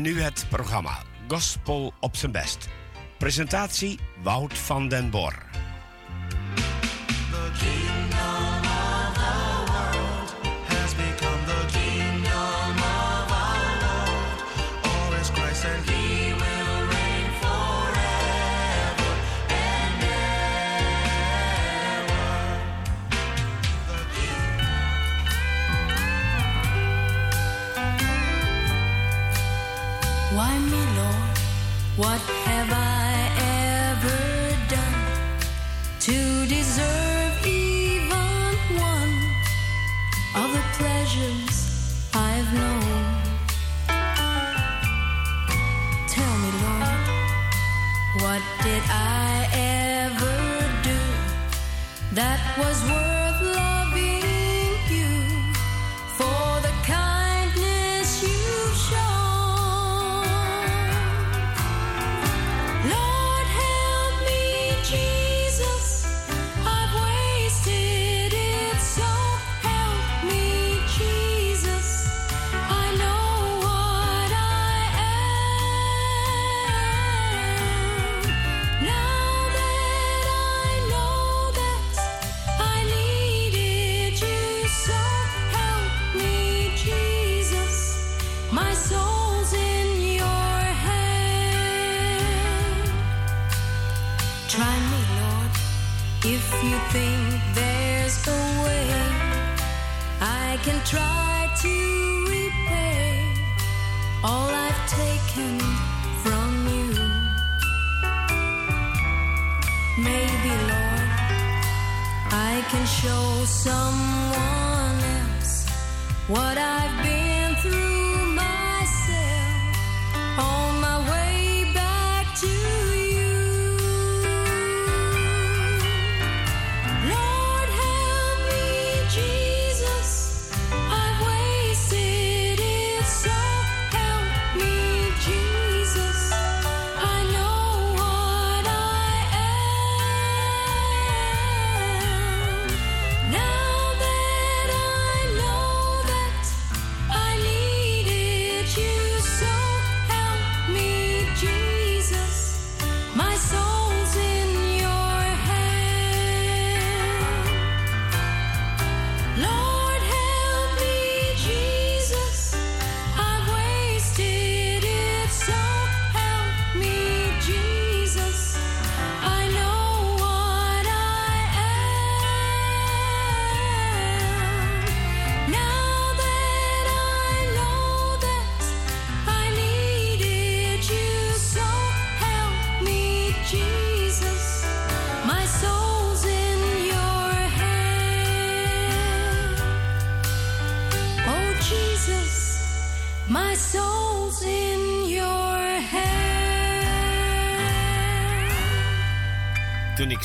En nu het programma Gospel op zijn best. Presentatie Wout van den Bor.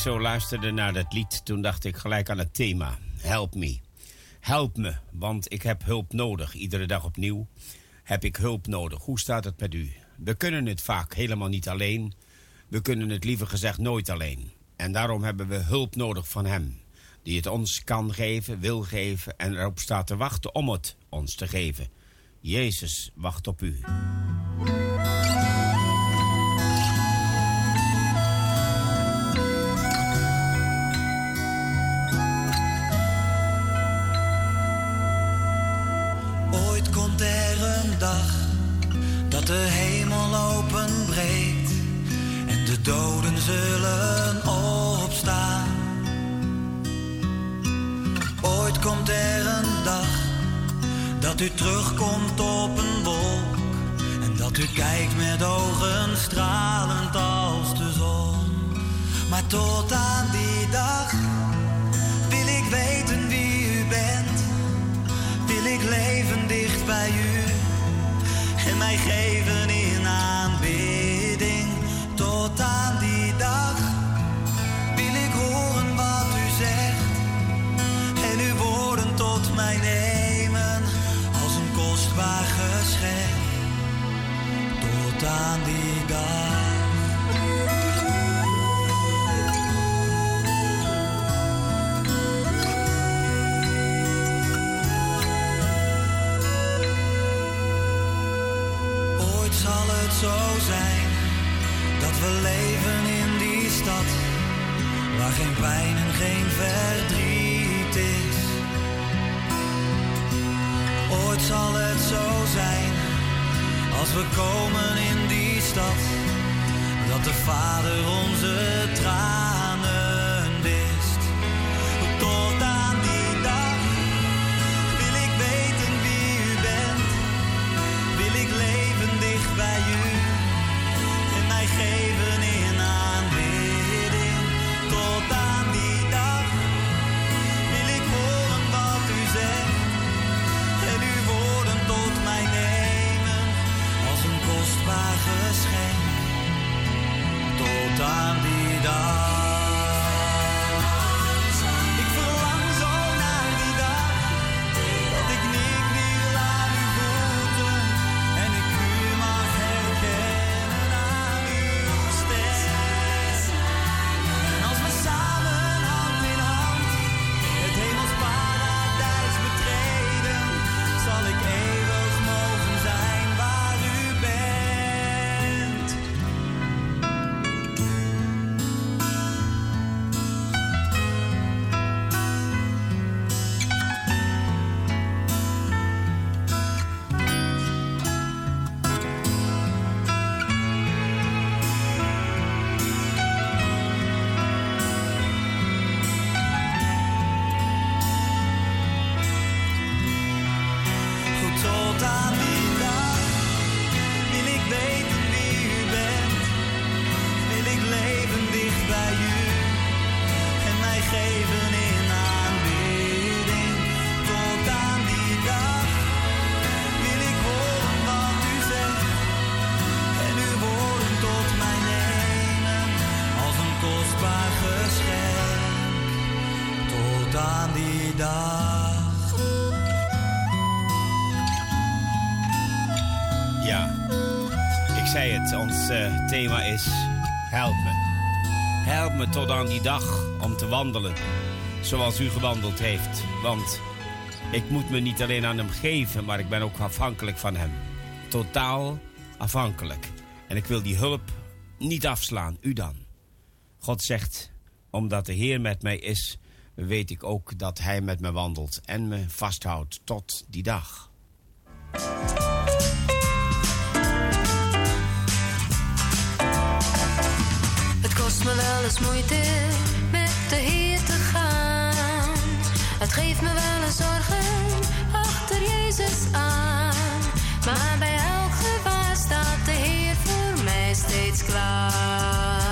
Zo luisterde naar dat lied, toen dacht ik gelijk aan het thema. Help me. Help me, want ik heb hulp nodig. Iedere dag opnieuw heb ik hulp nodig. Hoe staat het met u? We kunnen het vaak helemaal niet alleen. We kunnen het liever gezegd nooit alleen. En daarom hebben we hulp nodig van Hem. Die het ons kan geven, wil geven en erop staat te wachten om het ons te geven. Jezus wacht op u. dat de hemel openbreekt en de doden zullen opstaan. Ooit komt er een dag dat u terugkomt op een wolk en dat u kijkt met ogen stralend als de zon. Maar tot aan die dag wil ik weten wie u bent, wil ik leven dicht bij u mij geven in aanbidding tot aan die dag. Wil ik horen wat u zegt en uw woorden tot mij nemen als een kostbaar geschenk tot aan die dag. zijn dat we leven in die stad waar geen pijn en geen verdriet is. Ooit zal het zo zijn als we komen in die stad dat de Vader onze draagt. Eh, thema is Help me. Help me tot aan die dag om te wandelen zoals u gewandeld heeft. Want ik moet me niet alleen aan hem geven, maar ik ben ook afhankelijk van hem. Totaal afhankelijk. En ik wil die hulp niet afslaan, u dan. God zegt, omdat de Heer met mij is, weet ik ook dat Hij met me wandelt en me vasthoudt tot die dag. me wel eens moeite met de Heer te gaan. Het geeft me wel eens zorgen achter Jezus aan. Maar bij elk gevaar staat de Heer voor mij steeds klaar.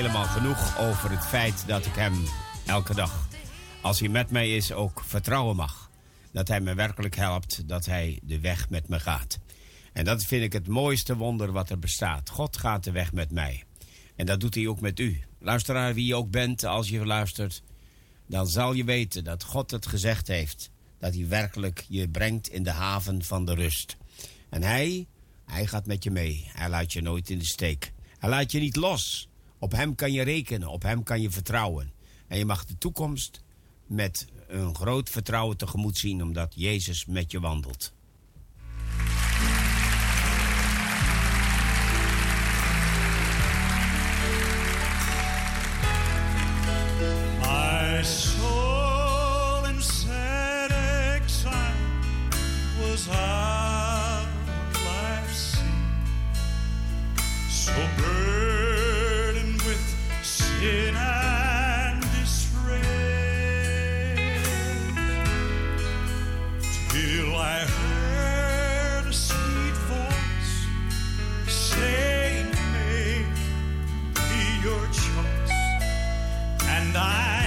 Helemaal genoeg over het feit dat ik hem elke dag, als hij met mij is, ook vertrouwen mag. Dat hij me werkelijk helpt, dat hij de weg met me gaat. En dat vind ik het mooiste wonder wat er bestaat. God gaat de weg met mij. En dat doet hij ook met u. Luisteraar, wie je ook bent, als je luistert, dan zal je weten dat God het gezegd heeft. Dat hij werkelijk je brengt in de haven van de rust. En hij, hij gaat met je mee. Hij laat je nooit in de steek. Hij laat je niet los. Op hem kan je rekenen, op hem kan je vertrouwen. En je mag de toekomst met een groot vertrouwen tegemoet zien, omdat Jezus met je wandelt. and I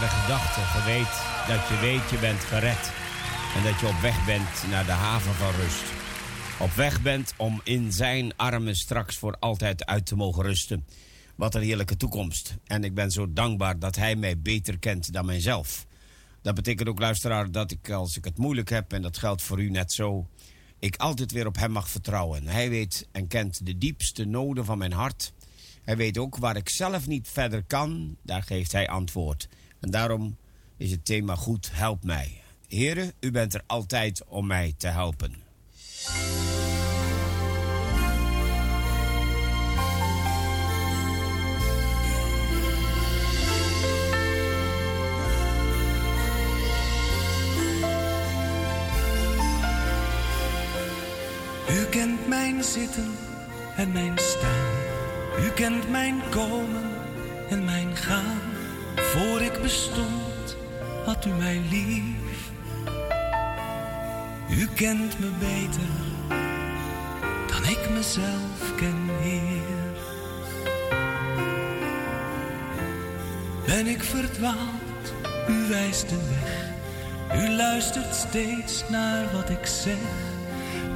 kostbare gedachte. Je weet dat je weet je bent gered. En dat je op weg bent naar de haven van rust. Op weg bent om in zijn armen straks voor altijd uit te mogen rusten. Wat een heerlijke toekomst. En ik ben zo dankbaar dat hij mij beter kent dan mijzelf. Dat betekent ook, luisteraar, dat ik als ik het moeilijk heb, en dat geldt voor u net zo, ik altijd weer op hem mag vertrouwen. Hij weet en kent de diepste noden van mijn hart. Hij weet ook waar ik zelf niet verder kan, daar geeft hij antwoord. En daarom is het thema goed, help mij. Heren, u bent er altijd om mij te helpen. U kent mijn zitten en mijn staan. U kent mijn komen en mijn gaan. Voor ik bestond, had u mij lief. U kent me beter dan ik mezelf ken, Heer. Ben ik verdwaald, u wijst de weg. U luistert steeds naar wat ik zeg.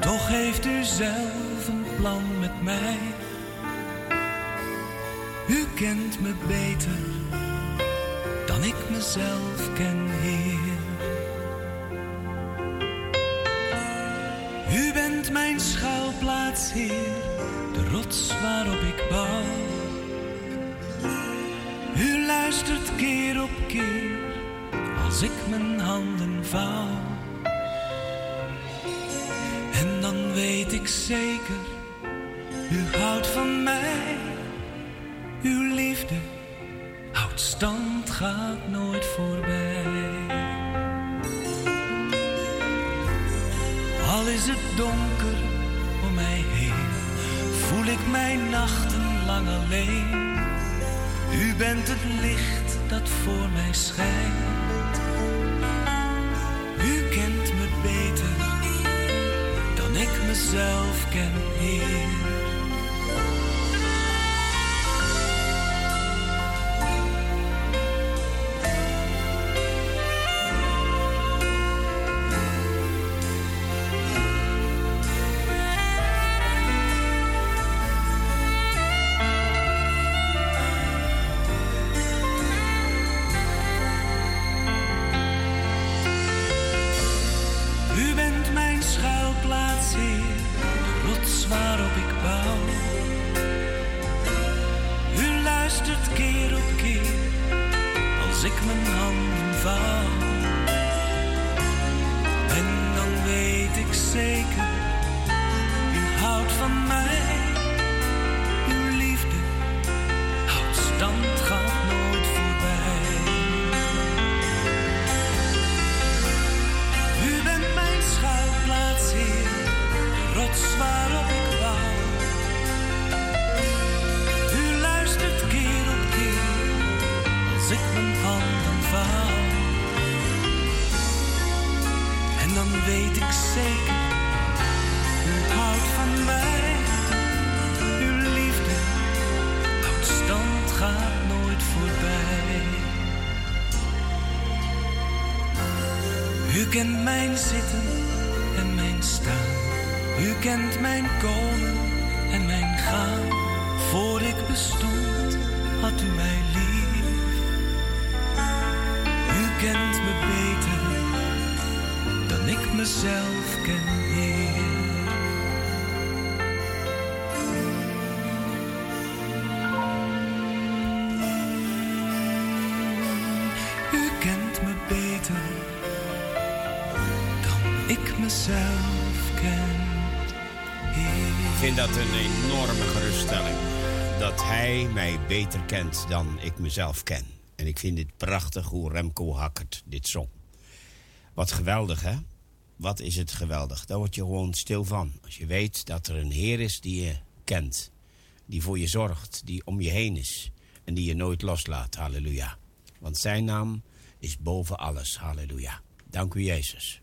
Toch heeft u zelf een plan met mij. U kent me beter ik mezelf ken, Heer. U bent mijn schuilplaats, Heer, de rots waarop ik bouw. U luistert keer op keer als ik mijn handen vouw. En dan weet ik zeker, u houdt van mij. Uw liefde houdt stand, gaat nooit voorbij. Al is het donker om mij heen, voel ik mij nachtenlang alleen. U bent het licht dat voor mij schijnt. U kent me beter dan ik mezelf ken, Heer. Ik vind dat een enorme geruststelling. Dat hij mij beter kent dan ik mezelf ken. En ik vind het prachtig hoe Remco Hakkert dit zong. Wat geweldig, hè? Wat is het geweldig. Daar word je gewoon stil van. Als je weet dat er een Heer is die je kent. Die voor je zorgt. Die om je heen is. En die je nooit loslaat. Halleluja. Want zijn naam is boven alles. Halleluja. Dank u, Jezus.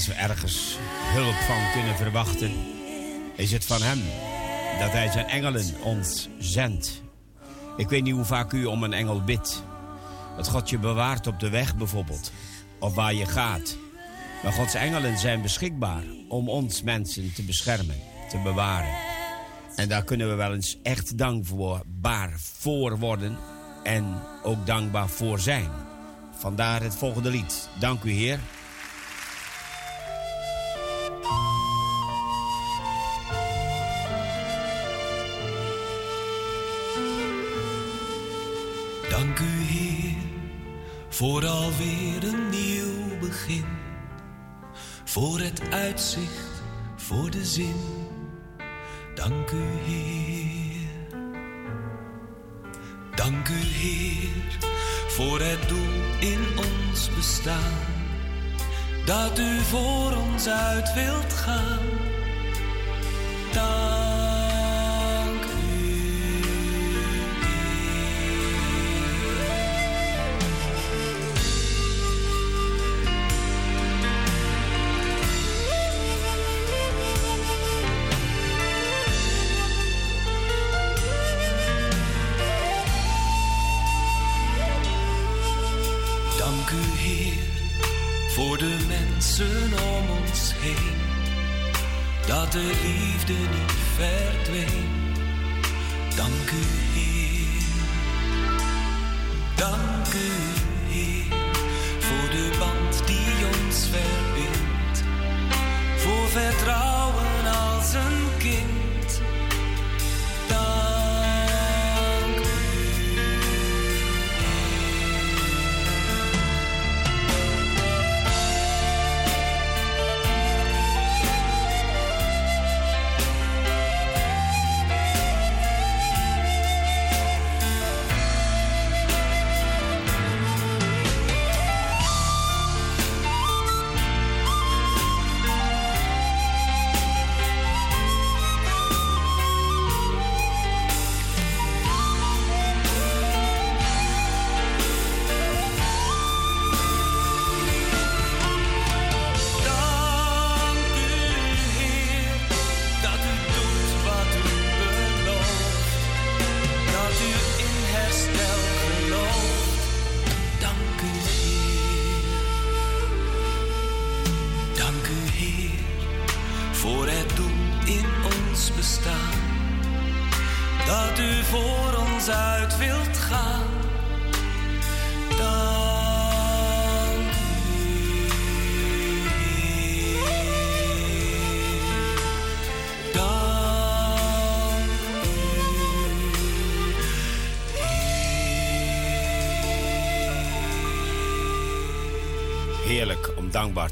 als we ergens hulp van kunnen verwachten, is het van Hem. Dat Hij zijn engelen ons zendt. Ik weet niet hoe vaak u om een engel bidt. Dat God je bewaart op de weg bijvoorbeeld. Of waar je gaat. Maar Gods engelen zijn beschikbaar om ons mensen te beschermen, te bewaren. En daar kunnen we wel eens echt dankbaar voor worden. En ook dankbaar voor zijn. Vandaar het volgende lied. Dank u Heer. Voor de zin. Dank u Heer. Dank u Heer voor het doel in ons bestaan. Dat u voor ons uit wilt gaan.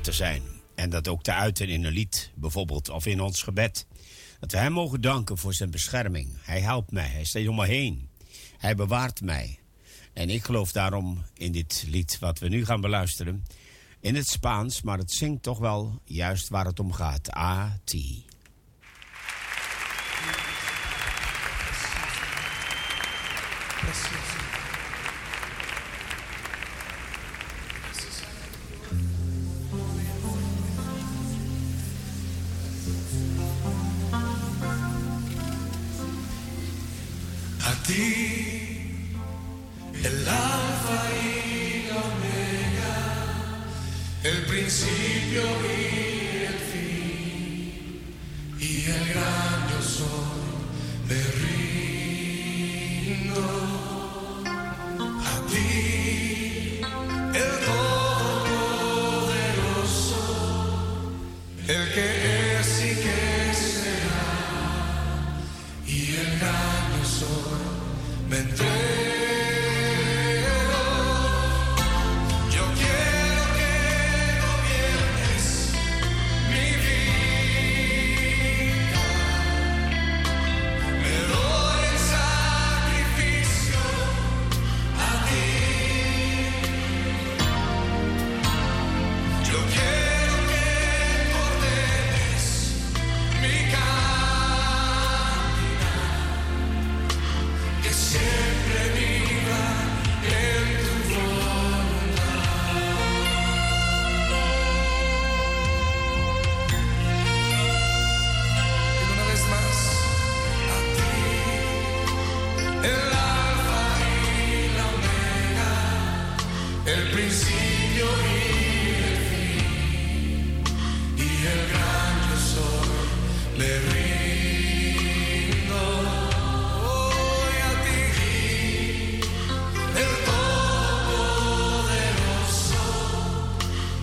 Te zijn. En dat ook te uiten in een lied, bijvoorbeeld, of in ons gebed. Dat we hem mogen danken voor zijn bescherming. Hij helpt mij, hij staat om me heen. Hij bewaart mij. En ik geloof daarom in dit lied wat we nu gaan beluisteren. In het Spaans, maar het zingt toch wel juist waar het om gaat. A-T. A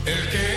el que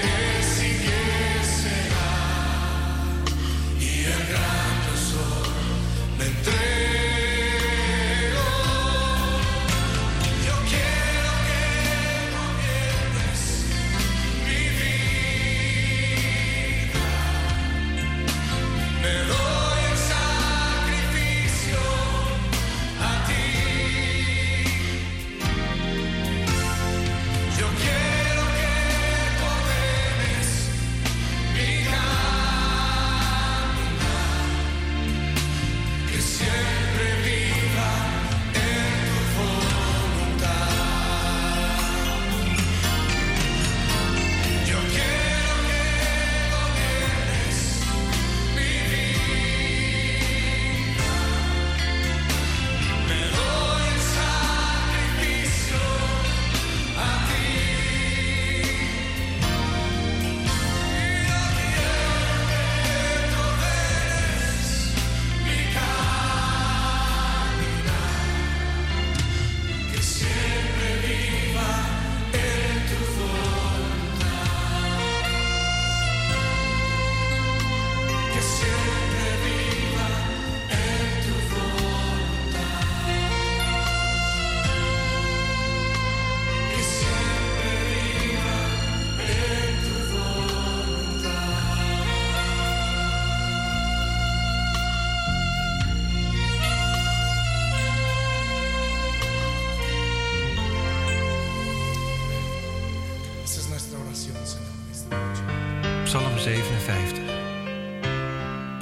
Psalm 57.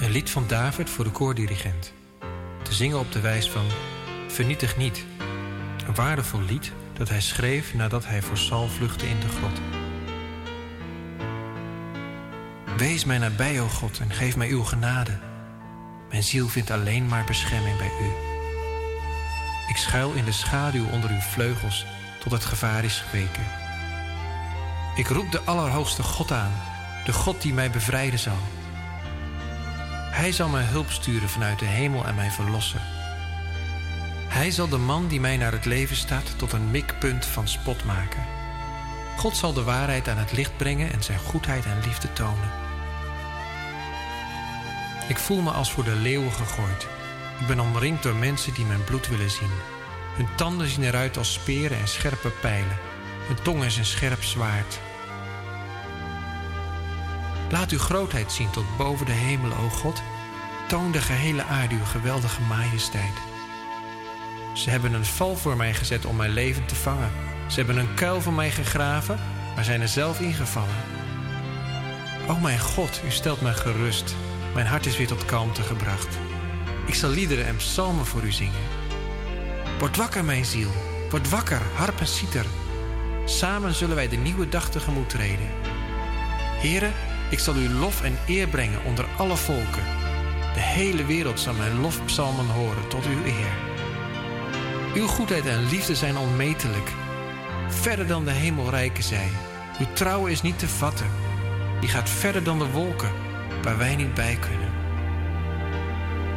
Een lied van David voor de koordirigent. Te zingen op de wijs van Vernietig niet. Een waardevol lied dat hij schreef nadat hij voor Saul vluchtte in de grot. Wees mij nabij, o God, en geef mij uw genade. Mijn ziel vindt alleen maar bescherming bij u. Ik schuil in de schaduw onder uw vleugels tot het gevaar is geweken. Ik roep de Allerhoogste God aan, de God die mij bevrijden zal. Hij zal mij hulp sturen vanuit de hemel en mij verlossen. Hij zal de man die mij naar het leven staat tot een mikpunt van spot maken. God zal de waarheid aan het licht brengen en zijn goedheid en liefde tonen. Ik voel me als voor de leeuwen gegooid. Ik ben omringd door mensen die mijn bloed willen zien. Hun tanden zien eruit als speren en scherpe pijlen. Hun tong is een scherp zwaard. Laat uw grootheid zien tot boven de hemelen, o God. Toon de gehele aarde uw geweldige majesteit. Ze hebben een val voor mij gezet om mijn leven te vangen. Ze hebben een kuil voor mij gegraven, maar zijn er zelf ingevallen. O mijn God, u stelt mij gerust. Mijn hart is weer tot kalmte gebracht. Ik zal liederen en psalmen voor u zingen. Word wakker, mijn ziel. Word wakker, harp en citer. Samen zullen wij de nieuwe dag tegemoet treden. Heren, ik zal u lof en eer brengen onder alle volken. De hele wereld zal mijn lofpsalmen horen tot uw eer. Uw goedheid en liefde zijn onmetelijk. Verder dan de hemelrijken zij. Uw trouw is niet te vatten. Die gaat verder dan de wolken, waar wij niet bij kunnen.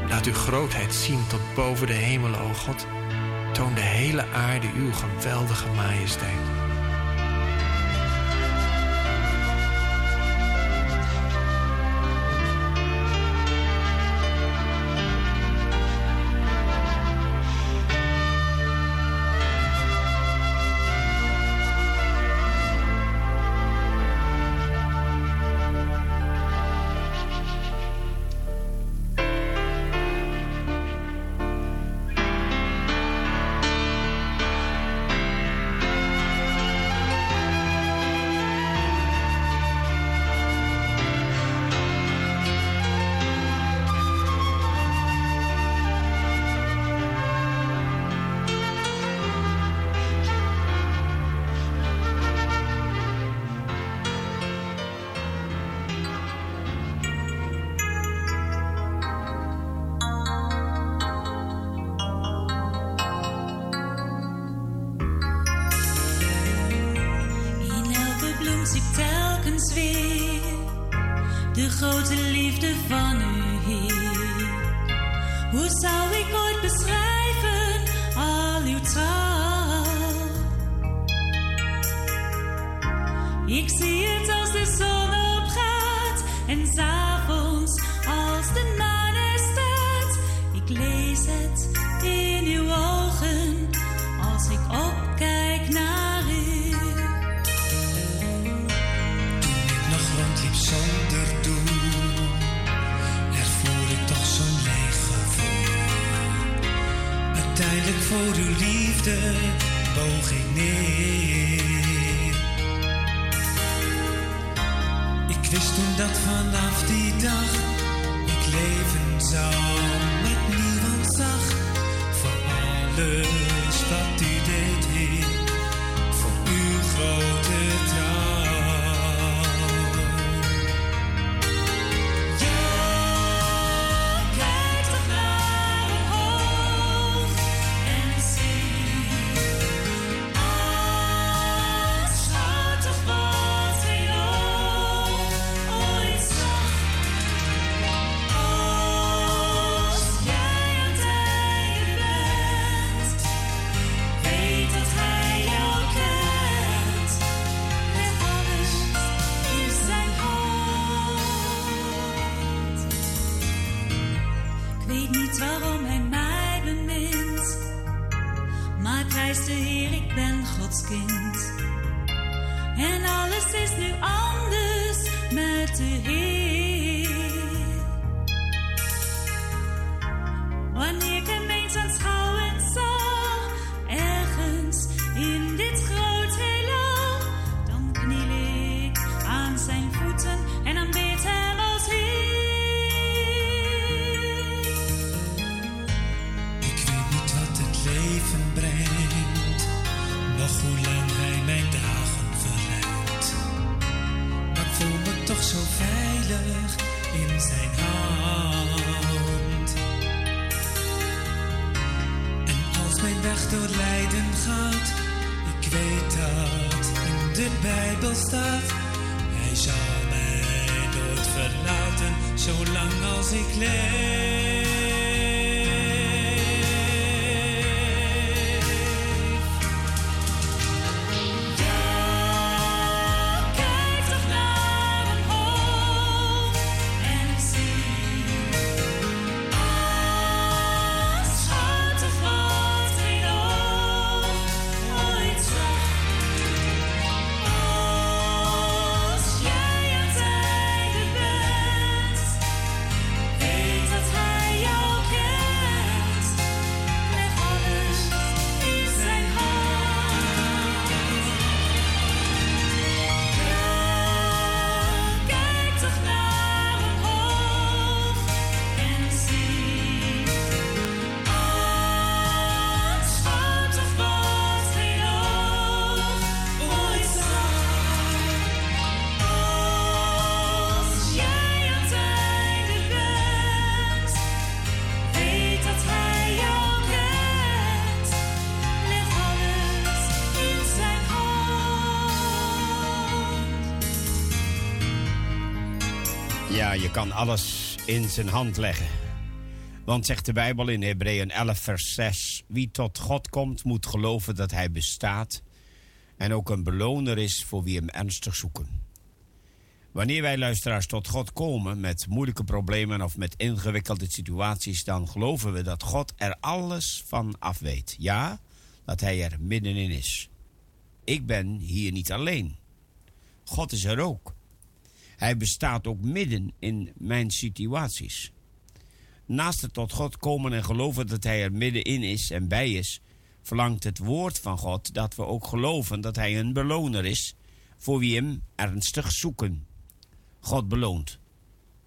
Laat uw grootheid zien tot boven de hemelen, o God. Toon de hele aarde uw geweldige majesteit. Uiteindelijk voor uw liefde boog ik neer. Ik wist toen dat vanaf die dag ik leven zou met niemand zag. Voor alles Bijbel staat. Hij zal mij nooit verlaten, zolang als ik leef. Je kan alles in zijn hand leggen. Want zegt de Bijbel in Hebreeën 11, vers 6: Wie tot God komt, moet geloven dat hij bestaat en ook een beloner is voor wie hem ernstig zoeken. Wanneer wij luisteraars tot God komen met moeilijke problemen of met ingewikkelde situaties, dan geloven we dat God er alles van af weet. Ja, dat Hij er middenin is. Ik ben hier niet alleen. God is er ook. Hij bestaat ook midden in mijn situaties. Naast het tot God komen en geloven dat Hij er middenin is en bij is, verlangt het woord van God dat we ook geloven dat Hij een beloner is voor wie Hem ernstig zoeken. God beloont.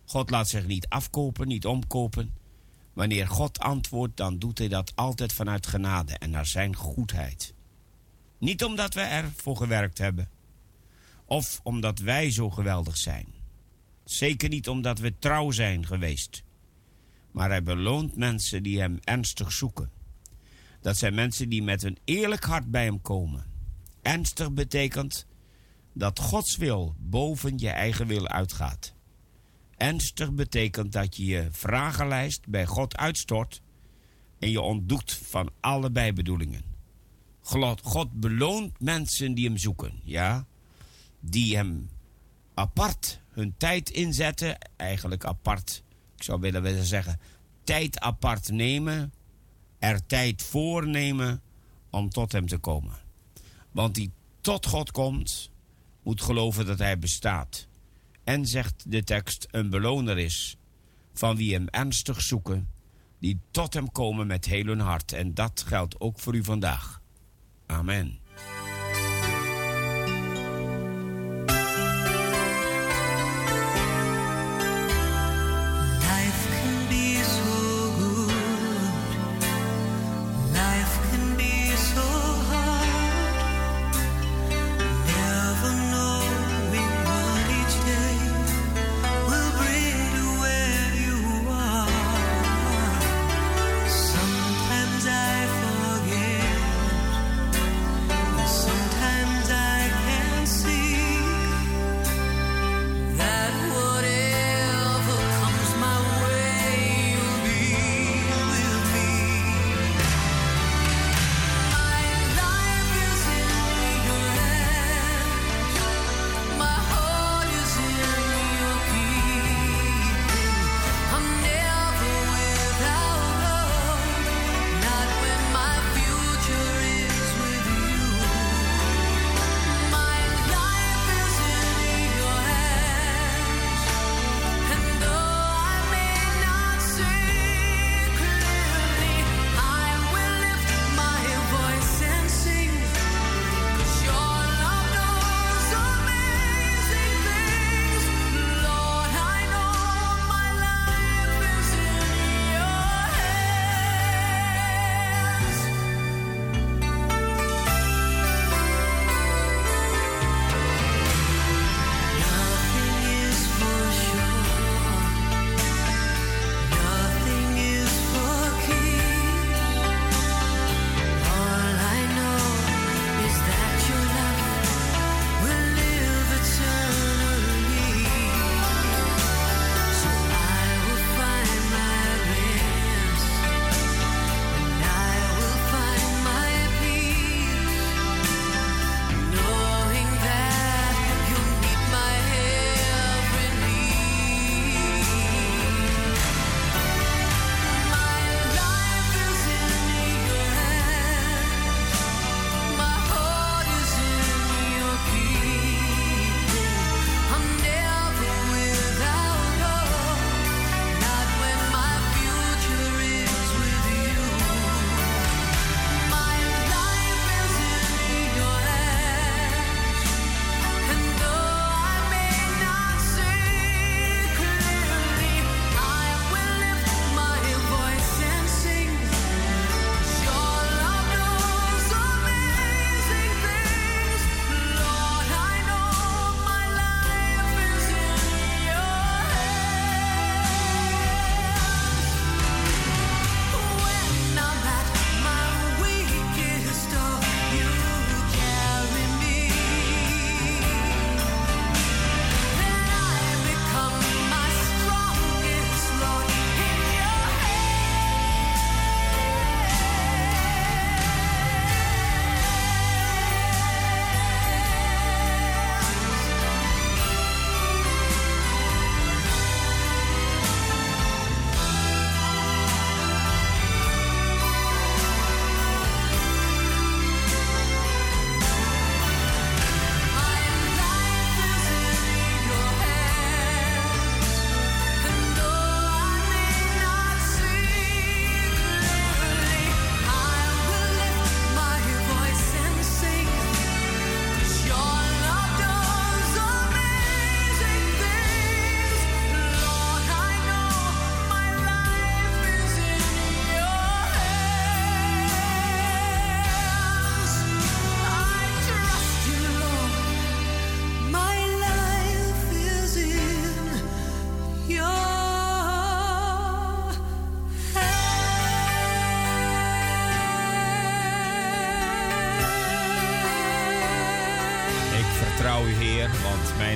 God laat zich niet afkopen, niet omkopen. Wanneer God antwoordt, dan doet Hij dat altijd vanuit genade en naar Zijn goedheid. Niet omdat we ervoor gewerkt hebben, of omdat wij zo geweldig zijn. Zeker niet omdat we trouw zijn geweest. Maar Hij beloont mensen die Hem ernstig zoeken. Dat zijn mensen die met een eerlijk hart bij Hem komen. Ernstig betekent dat Gods wil boven je eigen wil uitgaat. Ernstig betekent dat je je vragenlijst bij God uitstort en je ontdoet van alle bijbedoelingen. God, beloont mensen die hem zoeken, ja, die hem apart hun tijd inzetten, eigenlijk apart, ik zou willen willen zeggen, tijd apart nemen, er tijd voor nemen om tot hem te komen. Want die tot God komt, moet geloven dat hij bestaat. En zegt de tekst een beloner is van wie hem ernstig zoeken, die tot hem komen met heel hun hart. En dat geldt ook voor u vandaag. Amen.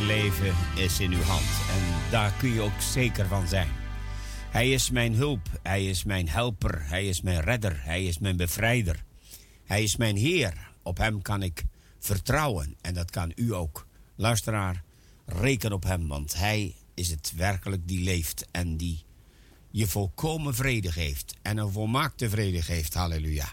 Leven is in uw hand. En daar kun je ook zeker van zijn. Hij is mijn hulp, hij is mijn helper, hij is mijn redder, hij is mijn bevrijder. Hij is mijn Heer, op hem kan ik vertrouwen en dat kan u ook. Luisteraar, reken op hem, want hij is het werkelijk die leeft en die je volkomen vrede geeft en een volmaakte vrede geeft. Halleluja.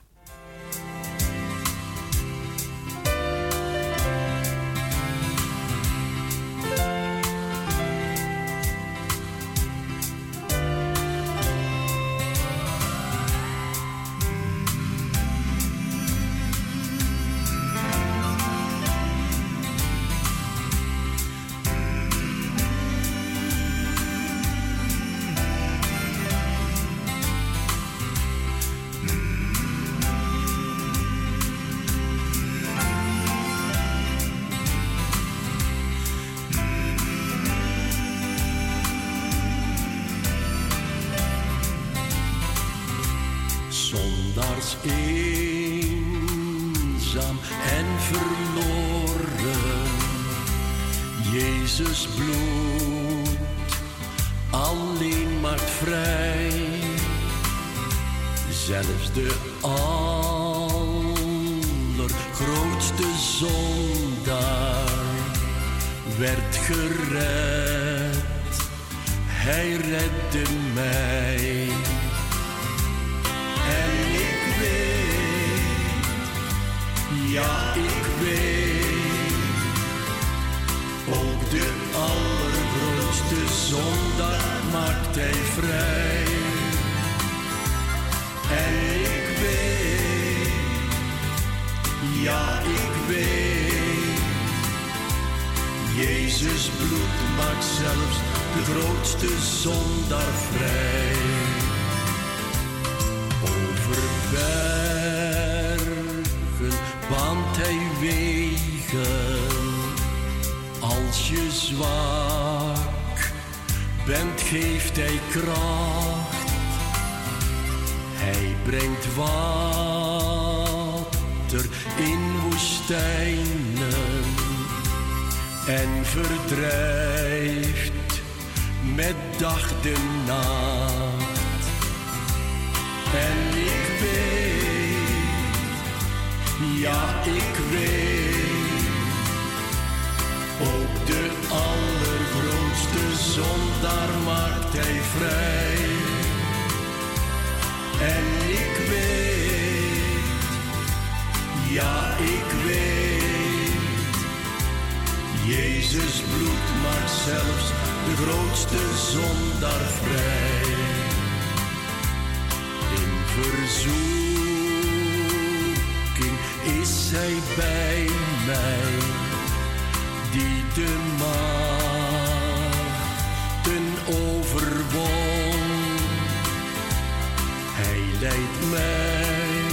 Werd gered. Hij redde mij. En ik weet, ja ik weet, ook de allergrootste zondaar maakt hij vrij. En ik weet, ja ik weet, Jezus bloed maakt zelfs de grootste zondaar vrij. Over bergen baant hij wegen. Als je zwak bent, geeft hij kracht. Hij brengt water in woestijnen en verdrijft met dag de nacht. En ik weet, ja ik weet, ook de allergrootste zondaar maakt hij vrij. En ik weet, ja ik weet, Jezus bloed maakt zelfs de grootste zondaar vrij in verzoeking is hij bij mij, die de machten overwon. Hij leidt mij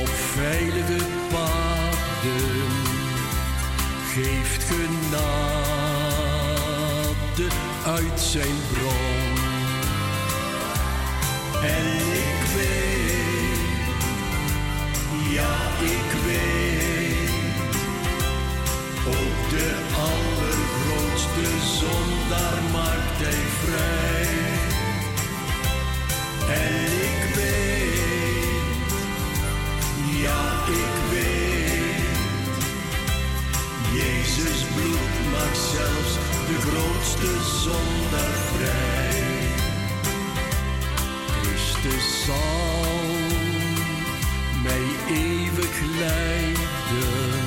op veilige genade uit zijn bron. En ik weet, ja ik grootste zondaar vrij. Christus zal mij eeuwig leiden,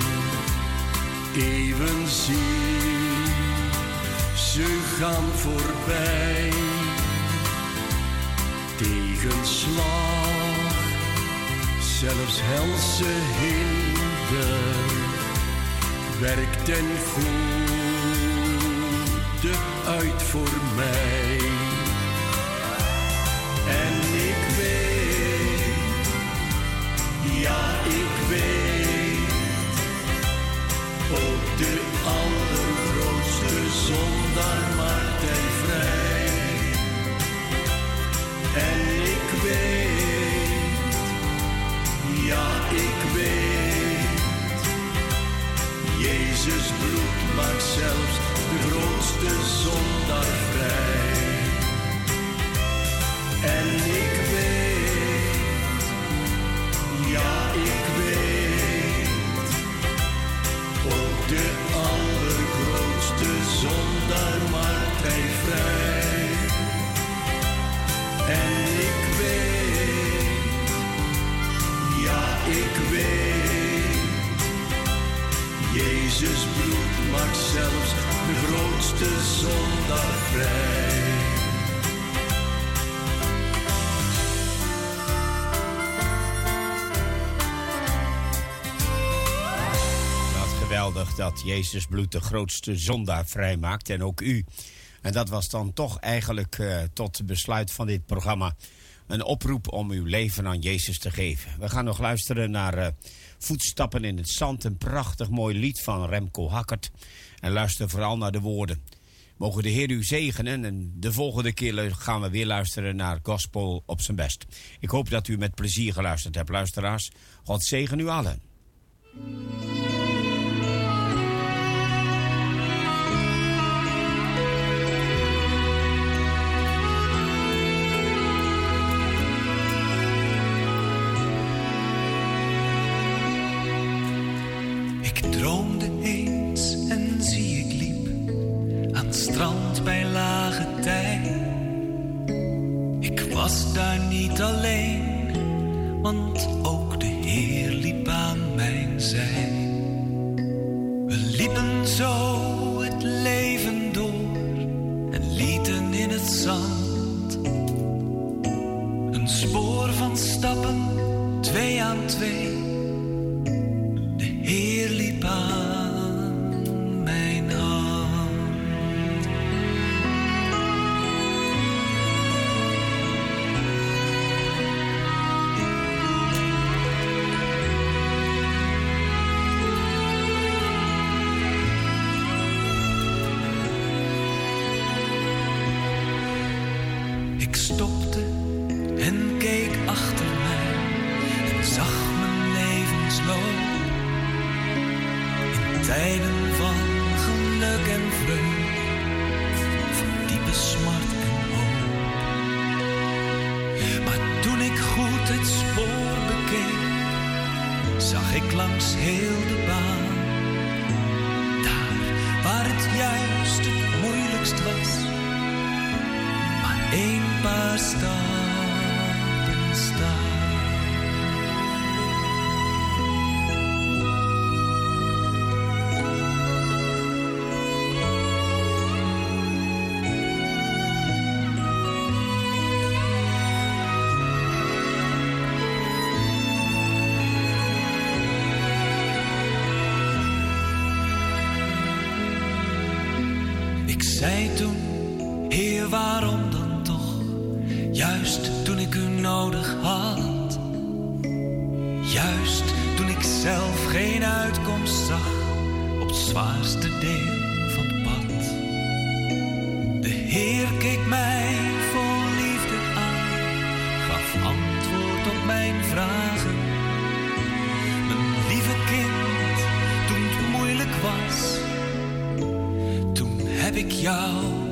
even zien ze gaan voorbij. Tegenslag, zelfs helse hinder, werkt ten goede uit voor mij. En ik weet, ja ik weet, ook de allergrootste zondaar maakt hij vrij. En ik weet, ja ik weet, Jezus bloed maakt grootste zondaar vrij. Jezus bloed de grootste zondaar vrijmaakt en ook u. En dat was dan toch eigenlijk eh, tot besluit van dit programma een oproep om uw leven aan Jezus te geven. We gaan nog luisteren naar eh, Voetstappen in het Zand, een prachtig mooi lied van Remco Hakkert. En luister vooral naar de woorden. Mogen de Heer u zegenen en de volgende keer gaan we weer luisteren naar Gospel op zijn best. Ik hoop dat u met plezier geluisterd hebt, luisteraars. God zegen u allen. Twee aan twee. De Heer liep aan toen